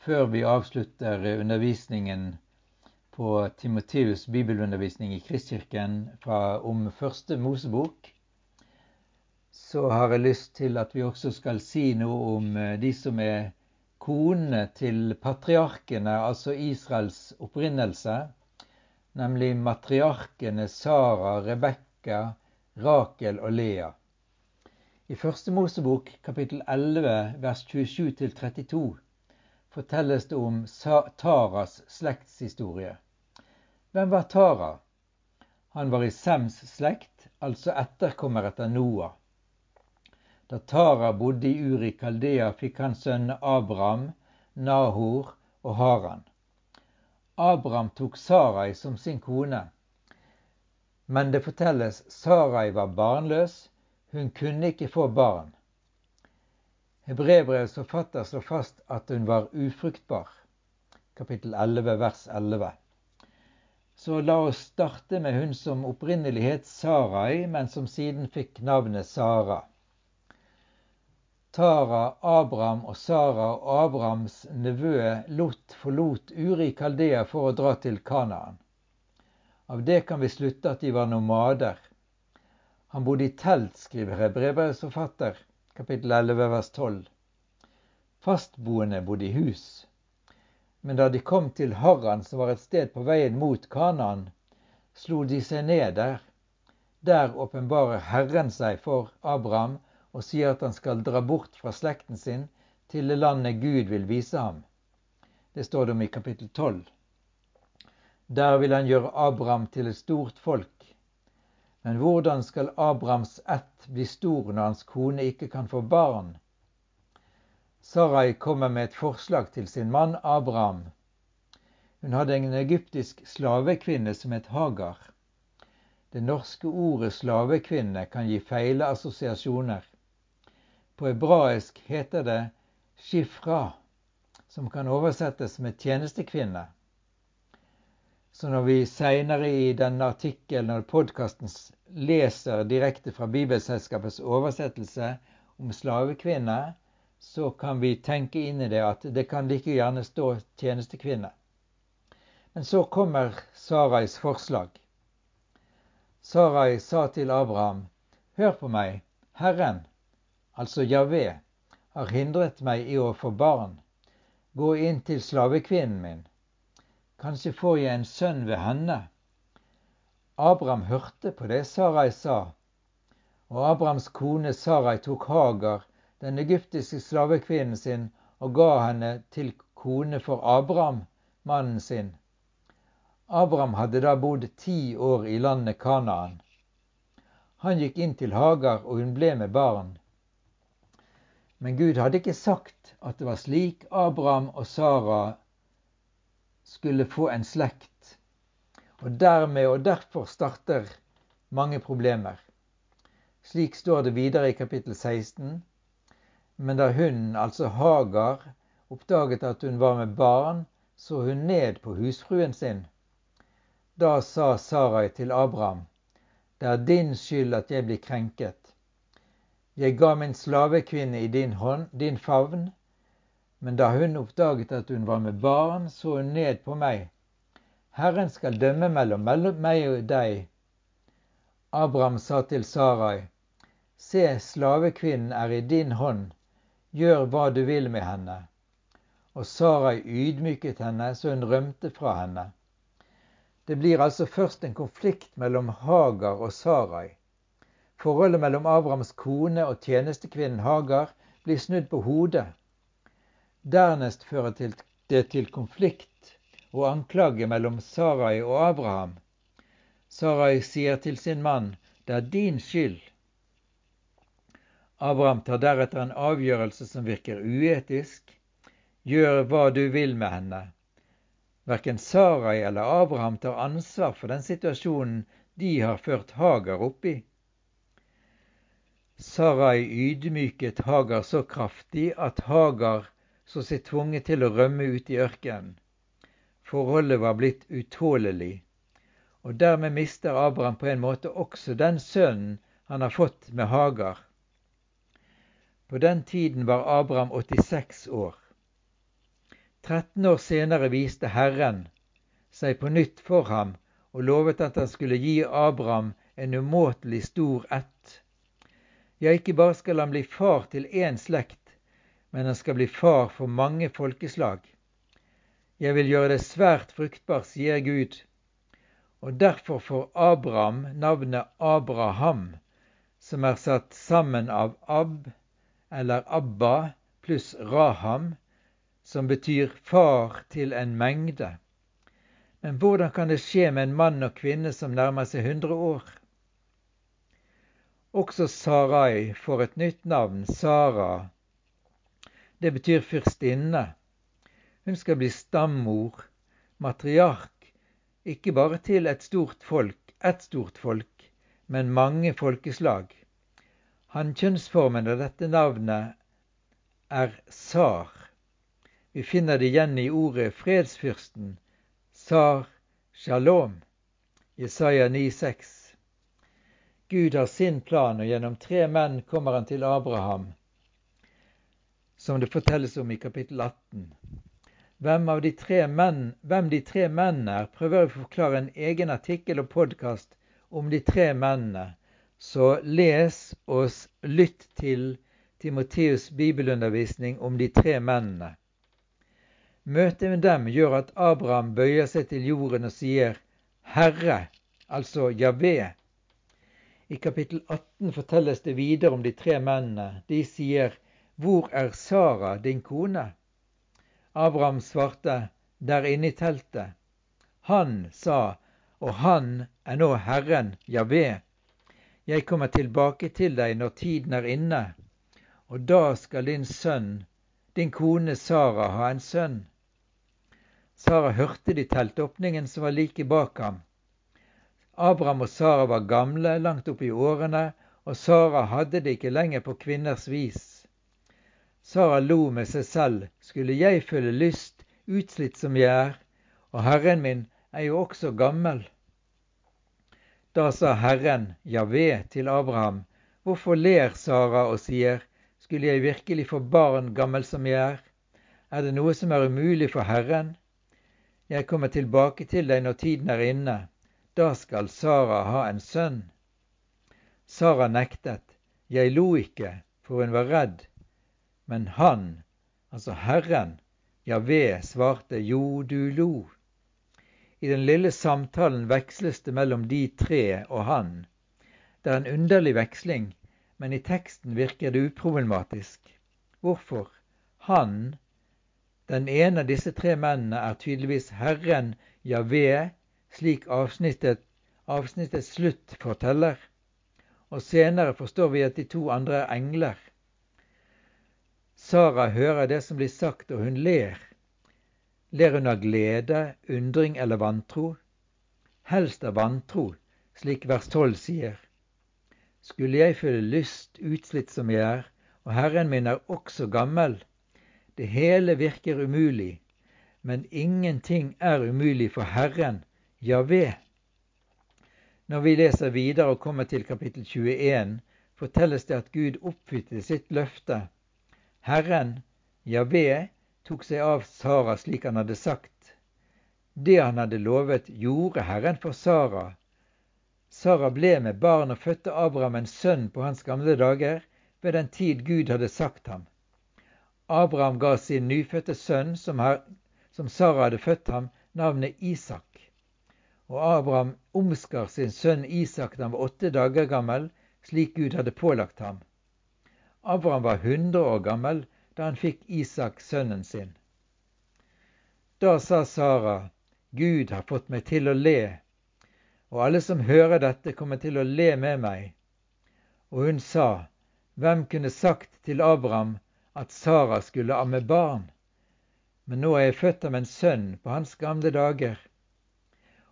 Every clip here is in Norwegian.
før vi avslutter undervisningen på Timoteus' bibelundervisning i Kristkirken fra, om første Mosebok, så har jeg lyst til at vi også skal si noe om eh, de som er konene til patriarkene, altså Israels opprinnelse, nemlig matriarkene Sara, Rebekka, Rakel og Lea. I Første Mosebok kapittel 11 vers 27-32 fortelles det om Taras slektshistorie. Hvem var Tara? Han var i Sems slekt, altså etterkommer etter Noah. Da Tara bodde i Uri Kaldea, fikk han sønnene Abraham, Nahor og Haran. Abraham tok Sarai som sin kone, men det fortelles Sarai var barnløs hun kunne ikke få barn. Hebrebrevets forfatter slår fast at hun var ufruktbar. Kapittel 11, vers 11. Så la oss starte med hun som opprinnelig het Sarai, men som siden fikk navnet Sara. Tara, Abraham og Sara og Abrahams nevø Lot forlot Uri Kaldea for å dra til Kanaan. Av det kan vi slutte at de var nomader. Han bodde i telt, skriver Hebrebrevets forfatter, kapittel 11, vers 12. Fastboende bodde i hus. Men da de kom til Harran, som var et sted på veien mot Kanaan, slo de seg ned der. Der åpenbarer Herren seg for Abraham og sier at han skal dra bort fra slekten sin til det landet Gud vil vise ham. Det står det om i kapittel 12. Der vil han gjøre Abraham til et stort folk men hvordan skal Abrahams ett bli stor når hans kone ikke kan få barn? Sarai kommer med et forslag til sin mann Abraham. Hun hadde en egyptisk slavekvinne som het Hagar. Det norske ordet slavekvinne kan gi feile assosiasjoner. På hebraisk heter det shifra, som kan oversettes med tjenestekvinne. Så når vi seinere i denne artikkelen og podkasten leser direkte fra Bibelselskapets oversettelse om slavekvinne, så kan vi tenke inn i det at det kan like gjerne stå tjenestekvinne. Men så kommer Sarais forslag. Sarai sa til Abraham, Hør på meg, Herren, altså Javé, har hindret meg i å få barn. Gå inn til slavekvinnen min Kanskje får jeg en sønn ved henne. Abraham hørte på det Sarai sa, og Abrahams kone Sarai tok Hagar, den egyptiske slavekvinnen sin, og ga henne til kone for Abraham, mannen sin. Abraham hadde da bodd ti år i landet Kanaan. Han gikk inn til Hagar, og hun ble med barn. Men Gud hadde ikke sagt at det var slik Abraham og Sara skulle få en slekt. Og dermed og derfor starter mange problemer. Slik står det videre i kapittel 16. Men da hun, altså Hagar, oppdaget at hun var med barn, så hun ned på husfruen sin. Da sa Sarai til Abraham, det er din skyld at jeg blir krenket. Jeg ga min slavekvinne i din hånd, din favn, men da hun oppdaget at hun var med barn, så hun ned på meg. Herren skal dømme mellom meg og deg. Abraham sa til Sarai, Se, slavekvinnen er i din hånd, gjør hva du vil med henne. Og Sarai ydmyket henne, så hun rømte fra henne. Det blir altså først en konflikt mellom Hagar og Sarai. Forholdet mellom Abrahams kone og tjenestekvinnen Hagar blir snudd på hodet. Dernest fører det til konflikt og anklage mellom Sarai og Abraham. Sarai sier til sin mann, 'Det er din skyld'. Abraham tar deretter en avgjørelse som virker uetisk. Gjør hva du vil med henne. Verken Sarai eller Abraham tar ansvar for den situasjonen de har ført Hagar opp i. Sarai ydmyket Hagar så kraftig at Hagar så seg tvunget til å rømme ut i ørkenen. Forholdet var blitt utålelig, og dermed mister Abraham på en måte også den sønnen han har fått med Hagar. På den tiden var Abraham 86 år. 13 år senere viste Herren seg på nytt for ham og lovet at han skulle gi Abraham en umåtelig stor ett. Ja, ikke bare skal han bli far til én slekt, men han skal bli far for mange folkeslag. Jeg vil gjøre det svært fruktbar, sier Gud. Og derfor får Abraham navnet Abraham, som er satt sammen av Ab, eller Abba, pluss Raham, som betyr far til en mengde. Men hvordan kan det skje med en mann og kvinne som nærmer seg 100 år? Også Sarai får et nytt navn, Sara. Det betyr fyrstinne. Hun skal bli stammor, matriark, ikke bare til et stort folk, ett stort folk, men mange folkeslag. Han kjønnsformen av dette navnet er Sar. Vi finner det igjen i ordet fredsfyrsten, Sar Shalom, Jesaja 9,6. Gud har sin plan, og gjennom tre menn kommer han til Abraham, som det fortelles om i kapittel 18. Hvem, de menn, hvem de tre mennene er, prøver å forklare en egen artikkel og podkast om de tre mennene. Så les og lytt til Timoteus' bibelundervisning om de tre mennene. Møtet med dem gjør at Abraham bøyer seg til jorden og sier Herre, altså Javé, i kapittel 18 fortelles det videre om de tre mennene. De sier, Hvor er Sara, din kone? Abraham svarte, Der inne i teltet. Han sa, og han er nå Herren, Javé. Jeg kommer tilbake til deg når tiden er inne, og da skal din sønn, din kone Sara, ha en sønn. Sara hørte de teltåpningen som var like bak ham. Abraham og Sara var gamle, langt opp i årene, og Sara hadde det ikke lenger på kvinners vis. Sara lo med seg selv. Skulle jeg føle lyst, utslitt som jeg er, og Herren min er jo også gammel. Da sa Herren, Javé, til Abraham, hvorfor ler Sara og sier, skulle jeg virkelig få barn gammel som jeg er? Er det noe som er umulig for Herren? Jeg kommer tilbake til deg når tiden er inne da skal Sara ha en sønn. Sara nektet. Jeg lo ikke, for hun var redd. Men han, altså Herren, Javé, svarte jo, du lo. I den lille samtalen veksles det mellom de tre og han. Det er en underlig veksling, men i teksten virker det uproblematisk. Hvorfor? Han, den ene av disse tre mennene, er tydeligvis Herren Javé, slik avsnittet, avsnittets slutt forteller. Og senere forstår vi at de to andre er engler. Sara hører det som blir sagt, og hun ler. Ler hun av glede, undring eller vantro? Helst av vantro, slik vers 12 sier. Skulle jeg føle lyst, utslitt som jeg er, og Herren min er også gammel. Det hele virker umulig, men ingenting er umulig for Herren Javé. Når vi leser videre og kommer til kapittel 21, fortelles det at Gud oppfylte sitt løfte. Herren, Javé, tok seg av Sara slik han hadde sagt. Det han hadde lovet, gjorde Herren for Sara. Sara ble med barn og fødte Abraham en sønn på hans gamle dager, ved den tid Gud hadde sagt ham. Abraham ga sin nyfødte sønn, som, som Sara hadde født ham, navnet Isak. Og Abraham omskar sin sønn Isak da han var åtte dager gammel, slik Gud hadde pålagt ham. Abraham var hundre år gammel da han fikk Isak sønnen sin. Da sa Sara, Gud har fått meg til å le, og alle som hører dette, kommer til å le med meg. Og hun sa, Hvem kunne sagt til Abraham at Sara skulle amme barn? Men nå er jeg født av en sønn på hans gamle dager.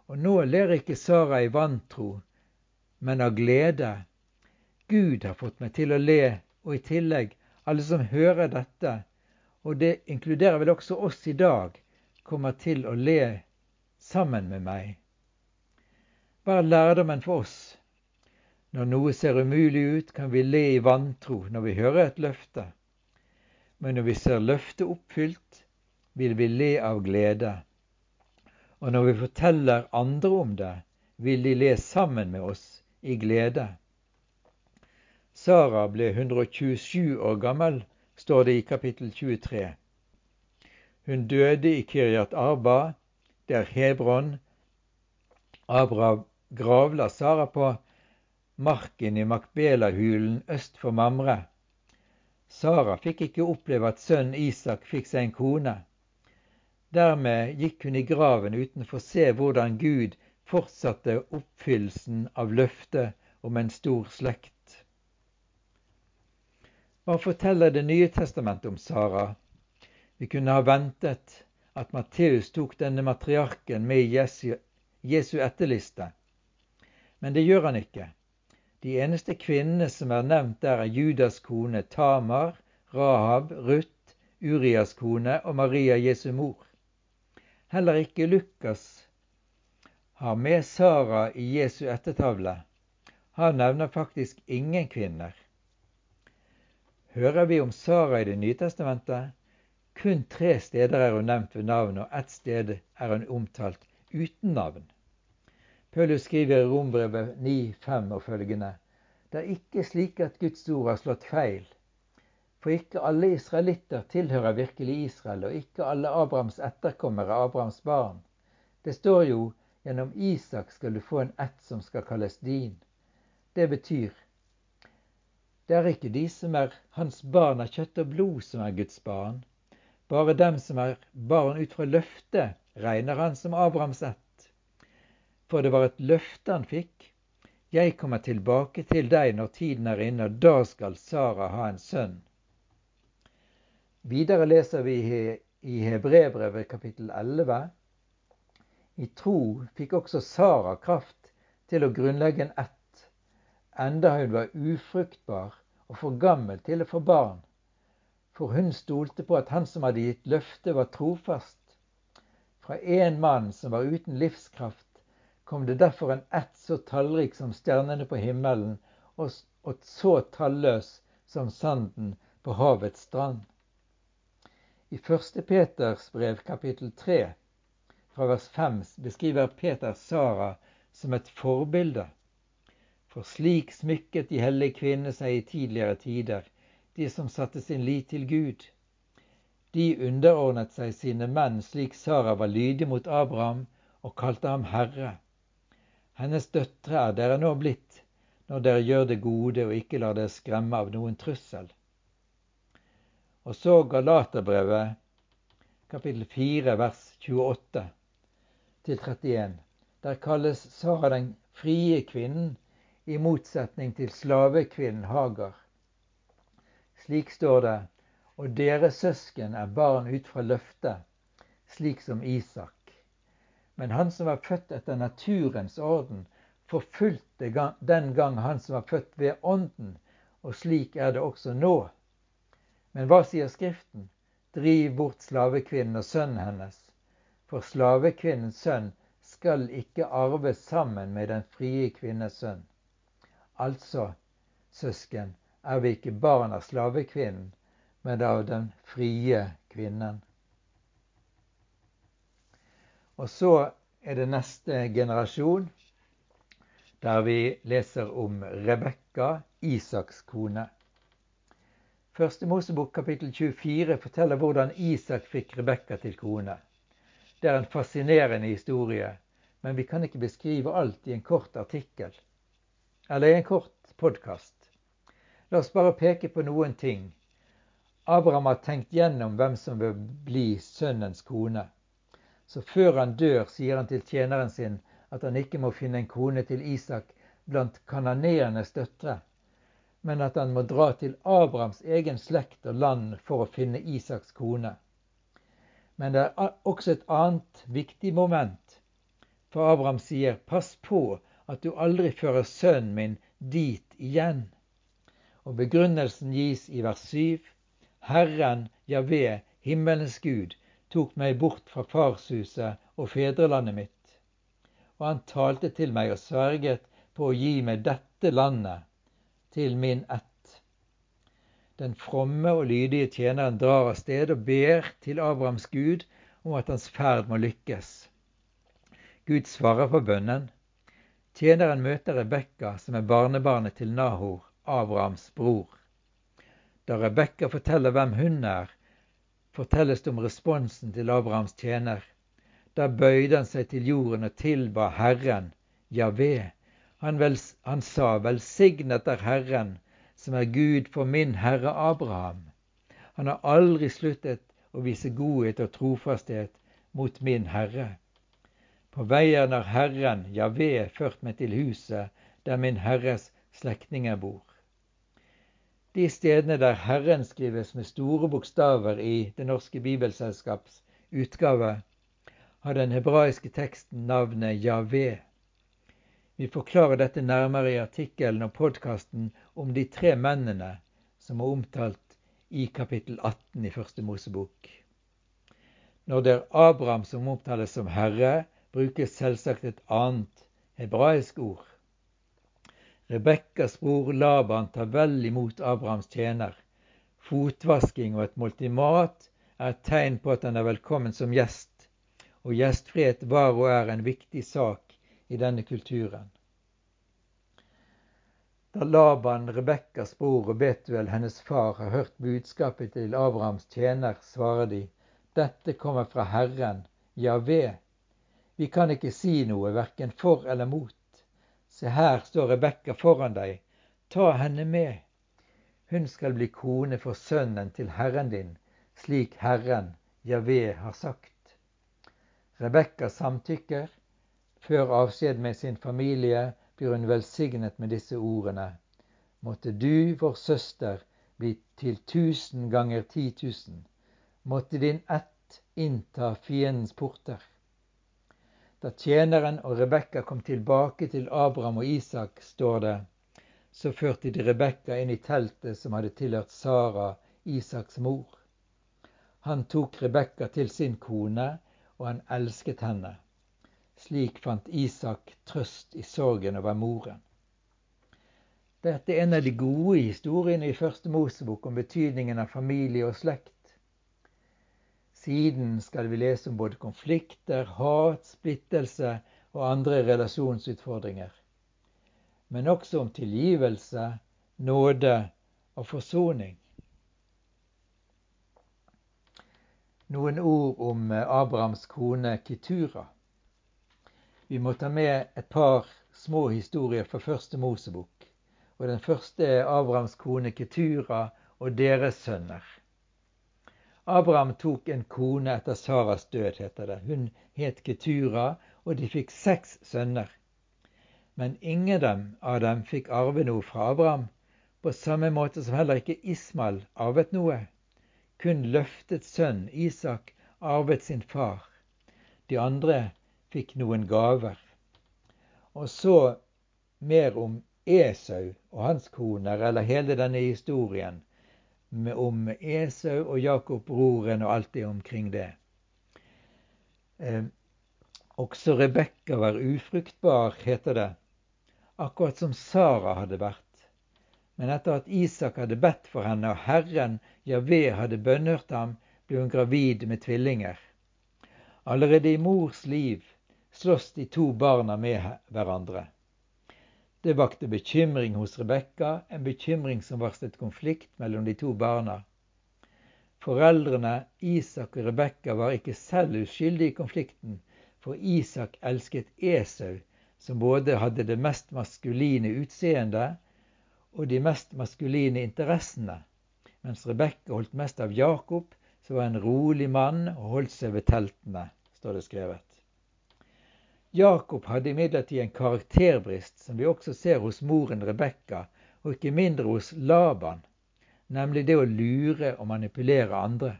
Og nå ler ikke Sara i vantro, men av glede. Gud har fått meg til å le, og i tillegg alle som hører dette, og det inkluderer vel også oss i dag, kommer til å le sammen med meg. Hva er lærdommen for oss? Når noe ser umulig ut, kan vi le i vantro når vi hører et løfte. Men når vi ser løftet oppfylt, vil vi le av glede. Og når vi forteller andre om det, vil de le sammen med oss i glede. Sara ble 127 år gammel, står det i kapittel 23. Hun døde i Kiryat Arba, der Hebron Abraham gravla Sara på marken i Makbela-hulen øst for Mamre. Sara fikk ikke oppleve at sønnen Isak fikk seg en kone. Dermed gikk hun i graven uten å se hvordan Gud fortsatte oppfyllelsen av løftet om en stor slekt. Hva forteller Det nye testamentet om Sara? Vi kunne ha ventet at Matteus tok denne matriarken med i Jesu, etterliste, men det gjør han ikke. De eneste kvinnene som er nevnt der, er Judas kone Tamar, Rahab, Ruth, Urias kone og Maria Jesu mor. Heller ikke Lukas har med Sara i Jesu ettertavle. Han nevner faktisk ingen kvinner. Hører vi om Sara i Det nye testamentet? Kun tre steder er hun nevnt ved navn, og ett sted er hun omtalt uten navn. Paulus skriver i Rombrevet 9,5 og følgende.: Det er ikke slik at Guds ord har slått feil. For ikke alle israelitter tilhører virkelig Israel, og ikke alle Abrahams etterkommere er Abrahams barn. Det står jo gjennom Isak skal du få en ett som skal kalles din. Det betyr det er ikke de som er hans barn av kjøtt og blod, som er Guds barn. Bare dem som er barn ut fra løftet, regner han som Abrahams ett for det var et løfte han fikk. Jeg kommer tilbake til deg når tiden er inne, og da skal Sara ha en sønn. Videre leser vi i Hebrebrevet kapittel 11. I tro fikk også Sara kraft til å grunnlegge en ett, enda hun var ufruktbar og for gammel til å få barn. For hun stolte på at han som hadde gitt løftet, var trofast. Fra en mann som var uten livskraft, kom det derfor en ett så tallrik som stjernene på himmelen, og så talløs som sanden på havets strand. I 1. Peters brev kapittel 3 fra vers 5 beskriver Peter Sara som et forbilde. For slik smykket de hellige kvinnene seg i tidligere tider, de som satte sin lit til Gud. De underordnet seg sine menn slik Sara var lydig mot Abraham og kalte ham herre. Hennes døtre er dere nå blitt, når dere gjør det gode og ikke lar dere skremme av noen trussel. Og så Galaterbrevet, kapittel 4, vers 28 til 31. Der kalles Sara den frie kvinnen, i motsetning til slavekvinnen Hagar. Slik står det, og deres søsken er barn ut fra løftet, slik som Isak. Men han som var født etter naturens orden, forfulgte den gang han som var født ved ånden, og slik er det også nå. Men hva sier Skriften? Driv bort slavekvinnen og sønnen hennes. For slavekvinnens sønn skal ikke arve sammen med den frie kvinnes sønn. Altså, søsken, er vi ikke barn av slavekvinnen, men av den frie kvinnen. Og så er det neste generasjon, der vi leser om Rebekka, Isaks kone. Første Mosebok kapittel 24 forteller hvordan Isak fikk Rebekka til kone. Det er en fascinerende historie, men vi kan ikke beskrive alt i en kort artikkel eller en kort podkast. La oss bare peke på noen ting. Abraham har tenkt gjennom hvem som vil bli sønnens kone. Så før han dør, sier han til tjeneren sin at han ikke må finne en kone til Isak blant kananeernes døtre, men at han må dra til Abrahams egen slekt og land for å finne Isaks kone. Men det er også et annet viktig moment. For Abraham sier, pass på at du aldri fører sønnen min dit igjen. Og begrunnelsen gis i vers 7. Herren, Javé, himmelens Gud, tok meg bort fra farshuset og fedrelandet mitt. Og han talte til meg og sverget på å gi meg dette landet til min ett. Den fromme og lydige tjeneren drar av sted og ber til Abrahams Gud om at hans ferd må lykkes. Gud svarer på bønnen. Tjeneren møter Rebekka, som er barnebarnet til Nahor, Abrahams bror. Da Rebekka forteller hvem hun er, fortelles det om responsen til Abrahams tjener. Da bøyde han seg til jorden og tilba Herren, Javé. Han, han sa, velsignet er Herren, som er Gud for min Herre Abraham. Han har aldri sluttet å vise godhet og trofasthet mot min Herre. På veien har Herren, Javé, ført meg til huset der min Herres slektninger bor. De stedene der Herren skrives med store bokstaver i Det norske bibelselskaps utgave, har den hebraiske teksten navnet Javé. Vi forklarer dette nærmere i artikkelen og podkasten om de tre mennene som er omtalt i kapittel 18 i Første Mosebok. Når det er Abraham som omtales som herre, brukes selvsagt et annet hebraisk ord. Rebekkas bror Laban tar vel imot Abrahams tjener. Fotvasking og et måltid mat er et tegn på at han er velkommen som gjest, og gjestfrihet var og er en viktig sak i denne kulturen. Da Laban, Rebekkas bror og Betuel, hennes far, har hørt budskapet til Abrahams tjener, svarer de, dette kommer fra Herren, Javé. Vi kan ikke si noe, verken for eller mot. Se her står Rebekka foran deg, ta henne med. Hun skal bli kone for sønnen til Herren din, slik Herren, Javé, har sagt. Rebekka samtykker. Før avskjed med sin familie blir hun velsignet med disse ordene. Måtte du, vår søster, bli til tusen ganger ti tusen. Måtte din ett innta fiendens porter. Da tjeneren og Rebekka kom tilbake til Abraham og Isak, står det, så førte de Rebekka inn i teltet som hadde tilhørt Sara, Isaks mor. Han tok Rebekka til sin kone, og han elsket henne. Slik fant Isak trøst i sorgen over moren. Dette er en av de gode historiene i Første Mosebok om betydningen av familie og slekt. Siden skal vi lese om både konflikter, hat, splittelse og andre relasjonsutfordringer. Men også om tilgivelse, nåde og forsoning. Noen ord om Abrahams kone Kitura. Vi må ta med et par små historier fra første Mosebok. Og Den første er Abrahams kone Ketura og deres sønner. Abraham tok en kone etter Saras død, heter det. Hun het Ketura, og de fikk seks sønner. Men ingen av dem fikk arve noe fra Abraham, på samme måte som heller ikke Ismael arvet noe. Kun løftet sønn Isak arvet sin far. De andre fikk noen gaver. Og så mer om Esau og hans koner, eller hele denne historien om Esau og Jakob, broren, og alt det omkring det. Eh, også Rebekka var ufruktbar, heter det, akkurat som Sara hadde vært. Men etter at Isak hadde bedt for henne, og Herren, Javé, hadde bønnhørt ham, ble hun gravid med tvillinger. Allerede i mors liv slåss de to barna med hverandre. Det vakte bekymring hos Rebekka, en bekymring som varslet konflikt mellom de to barna. Foreldrene Isak og Rebekka var ikke selv uskyldige i konflikten, for Isak elsket Esau, som både hadde det mest maskuline utseendet og de mest maskuline interessene, mens Rebekka holdt mest av Jakob, som var en rolig mann og holdt seg ved teltene, står det skrevet. Jakob hadde imidlertid en karakterbrist som vi også ser hos moren Rebekka, og ikke mindre hos Laban, nemlig det å lure og manipulere andre.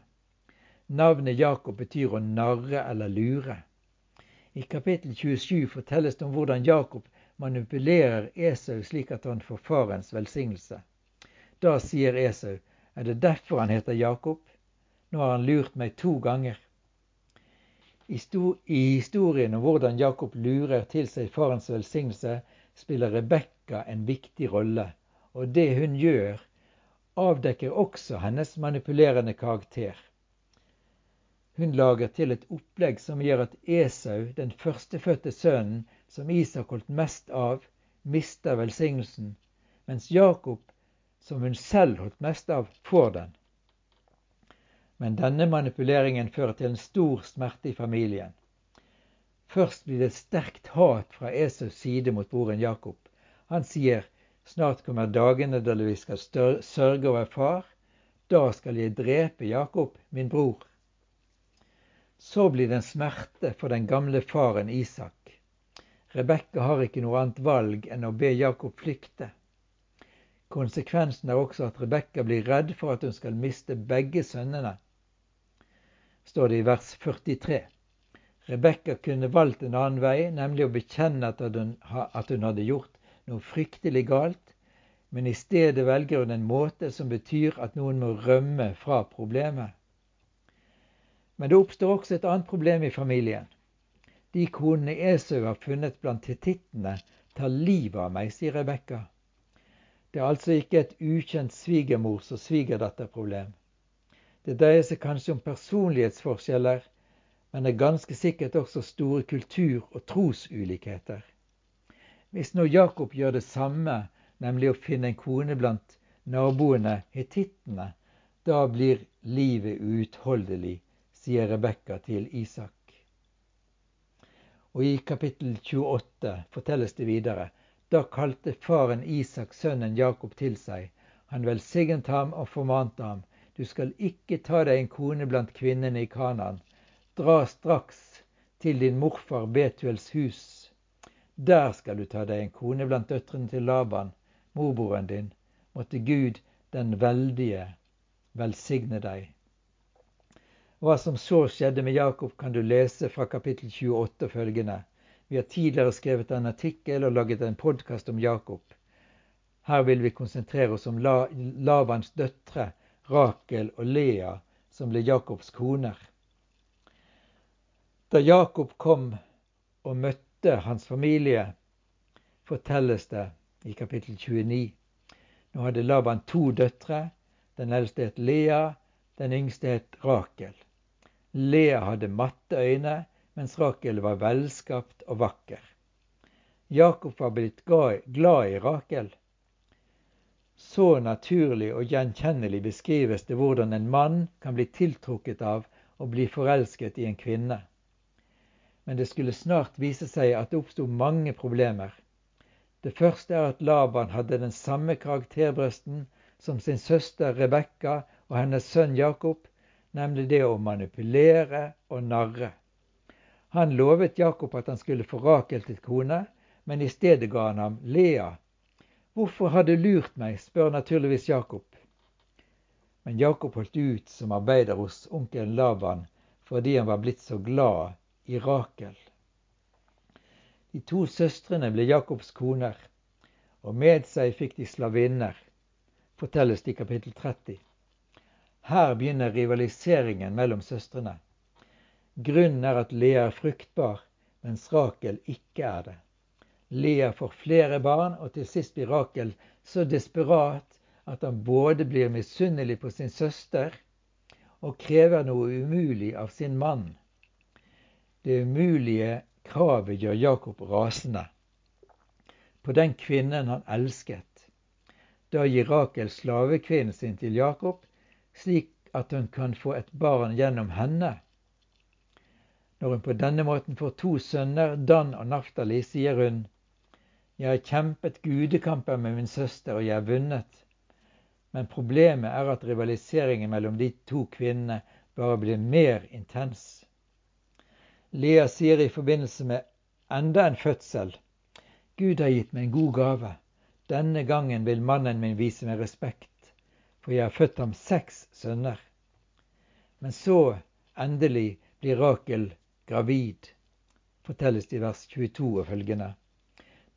Navnet Jakob betyr å narre eller lure. I kapittel 27 fortelles det om hvordan Jakob manipulerer Esau slik at han får farens velsignelse. Da sier Esau, er det derfor han heter Jakob? Nå har han lurt meg to ganger. I historien om hvordan Jakob lurer til seg farens velsignelse, spiller Rebekka en viktig rolle. Og det hun gjør, avdekker også hennes manipulerende karakter. Hun lager til et opplegg som gjør at Esau, den førstefødte sønnen som Isak holdt mest av, mister velsignelsen, mens Jakob, som hun selv holdt mest av, får den. Men denne manipuleringen fører til en stor smerte i familien. Først blir det sterkt hat fra Esaus side mot broren Jakob. Han sier, snart kommer dagene da vi skal sørge over far. Da skal jeg drepe Jakob, min bror. Så blir det en smerte for den gamle faren Isak. Rebekka har ikke noe annet valg enn å be Jakob flykte. Konsekvensen er også at Rebekka blir redd for at hun skal miste begge sønnene, står det i vers 43. Rebekka kunne valgt en annen vei, nemlig å bekjenne at hun, at hun hadde gjort noe fryktelig galt, men i stedet velger hun en måte som betyr at noen må rømme fra problemet. Men det oppstår også et annet problem i familien. De konene Esau har funnet blant tittene, tar livet av meg, sier Rebekka. Det er altså ikke et ukjent svigermors- og svigerdatterproblem. Det dreier seg kanskje om personlighetsforskjeller men det er ganske sikkert også store kultur- og trosulikheter. Hvis nå Jakob gjør det samme, nemlig å finne en kone blant naboene hetittene, da blir livet uutholdelig, sier Rebekka til Isak. Og i kapittel 28 fortelles det videre. Da kalte faren Isak sønnen Jakob til seg. Han velsignet ham og formante ham. Du skal ikke ta deg en kone blant kvinnene i Kanaan, Dra straks til din morfar Betuels hus. Der skal du ta deg en kone blant døtrene til Laban, morbroren din. Måtte Gud den veldige velsigne deg. Hva som så skjedde med Jakob, kan du lese fra kapittel 28 følgende. Vi har tidligere skrevet en artikkel og laget en podkast om Jakob. Her vil vi konsentrere oss om Lavans døtre, Rakel og Lea, som ble Jakobs koner. Da Jakob kom og møtte hans familie, fortelles det i kapittel 29. Nå hadde Laban to døtre. Den eldste het Lea, den yngste het Rakel. Lea hadde matte øyne, mens Rakel var velskapt og vakker. Jakob var blitt glad i Rakel. Så naturlig og gjenkjennelig beskrives det hvordan en mann kan bli tiltrukket av og bli forelsket i en kvinne men det skulle snart vise seg at det oppsto mange problemer. Det første er at Laban hadde den samme karakterbrøsten som sin søster Rebekka og hennes sønn Jakob, nemlig det å manipulere og narre. Han lovet Jakob at han skulle få Rakel til kone, men i stedet ga han ham Lea. Hvorfor har du lurt meg, spør naturligvis Jakob. Men Jakob holdt ut som arbeider hos onkelen Laban fordi han var blitt så glad i Rakel. De to søstrene ble Jakobs koner, og med seg fikk de slavinner, fortelles det i kapittel 30. Her begynner rivaliseringen mellom søstrene. Grunnen er at Lea er fruktbar, mens Rakel ikke er det. Lea får flere barn, og til sist blir Rakel så desperat at han både blir misunnelig på sin søster og krever noe umulig av sin mann. Det umulige kravet gjør Jakob rasende på den kvinnen han elsket. Da gir Rakel slavekvinnen sin til Jakob, slik at hun kan få et barn gjennom henne. Når hun på denne måten får to sønner, Dan og Naftali, sier hun, Jeg har kjempet gudekamper med min søster, og jeg har vunnet. Men problemet er at rivaliseringen mellom de to kvinnene bare blir mer intens. Lea sier i forbindelse med enda en fødsel Gud har gitt meg en god gave. Denne gangen vil mannen min vise meg respekt, for jeg har født ham seks sønner. Men så, endelig, blir Rakel gravid, fortelles det i vers 22 og følgende.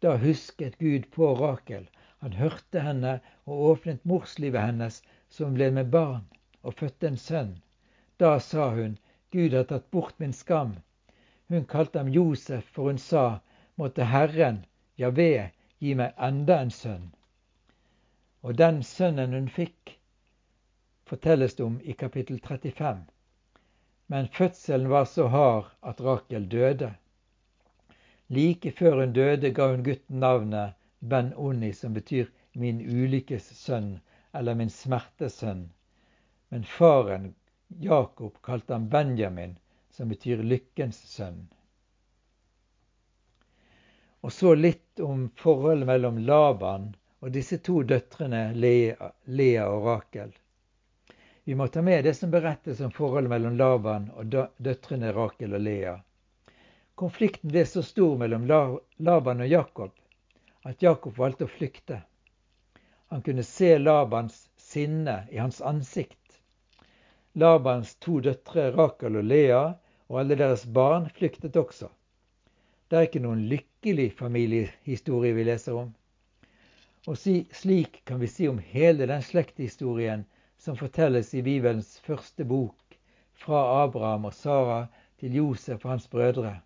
Da husket Gud på Rakel. Han hørte henne og åpnet morslivet hennes, som ble med barn, og fødte en sønn. Da sa hun, Gud har tatt bort min skam hun kalte ham Josef, for hun sa, måtte Herren, Javé, gi meg enda en sønn. Og den sønnen hun fikk, fortelles det om i kapittel 35. Men fødselen var så hard at Rakel døde. Like før hun døde, ga hun gutten navnet Ben-Oni, som betyr min ulykkes sønn, eller min smertes sønn. Men faren, Jakob, kalte han Benjamin, som betyr lykkens sønn. Og så litt om forholdet mellom Laban og disse to døtrene Lea, og Rakel. Vi må ta med det som berettes om forholdet mellom Laban og døtrene Rakel og Lea. Konflikten ble så stor mellom Laban og Jakob at Jakob valgte å flykte. Han kunne se Labans sinne i hans ansikt. Labans to døtre Rakel og Lea og alle deres barn flyktet også. Det er ikke noen lykkelig familiehistorie vi leser om. Og slik kan vi si om hele den slekthistorien som fortelles i Bibelens første bok, fra Abraham og Sara til Josef og hans brødre.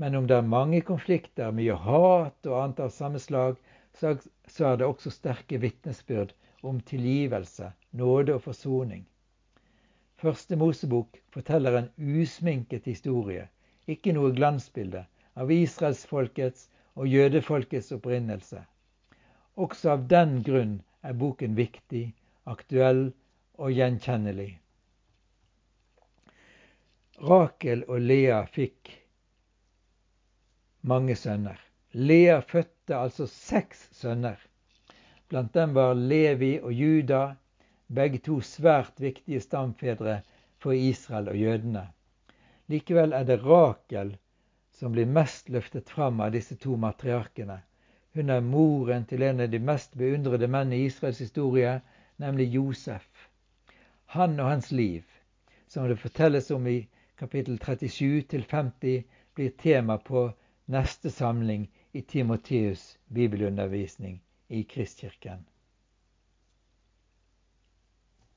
Men om det er mange konflikter, mye hat og annet av samme slag, så er det også sterke vitnesbyrd om tilgivelse, nåde og forsoning. Første Mosebok forteller en usminket historie, ikke noe glansbilde, av israelsfolkets og jødefolkets opprinnelse. Også av den grunn er boken viktig, aktuell og gjenkjennelig. Rakel og Lea fikk mange sønner. Lea fødte altså seks sønner. Blant dem var Levi og Juda, begge to svært viktige stamfedre for Israel og jødene. Likevel er det Rakel som blir mest løftet fram av disse to matriarkene. Hun er moren til en av de mest beundrede menn i Israels historie, nemlig Josef. Han og hans liv, som det fortelles om i kapittel 37 50, blir tema på neste samling i Timoteus' bibelundervisning i Kristkirken.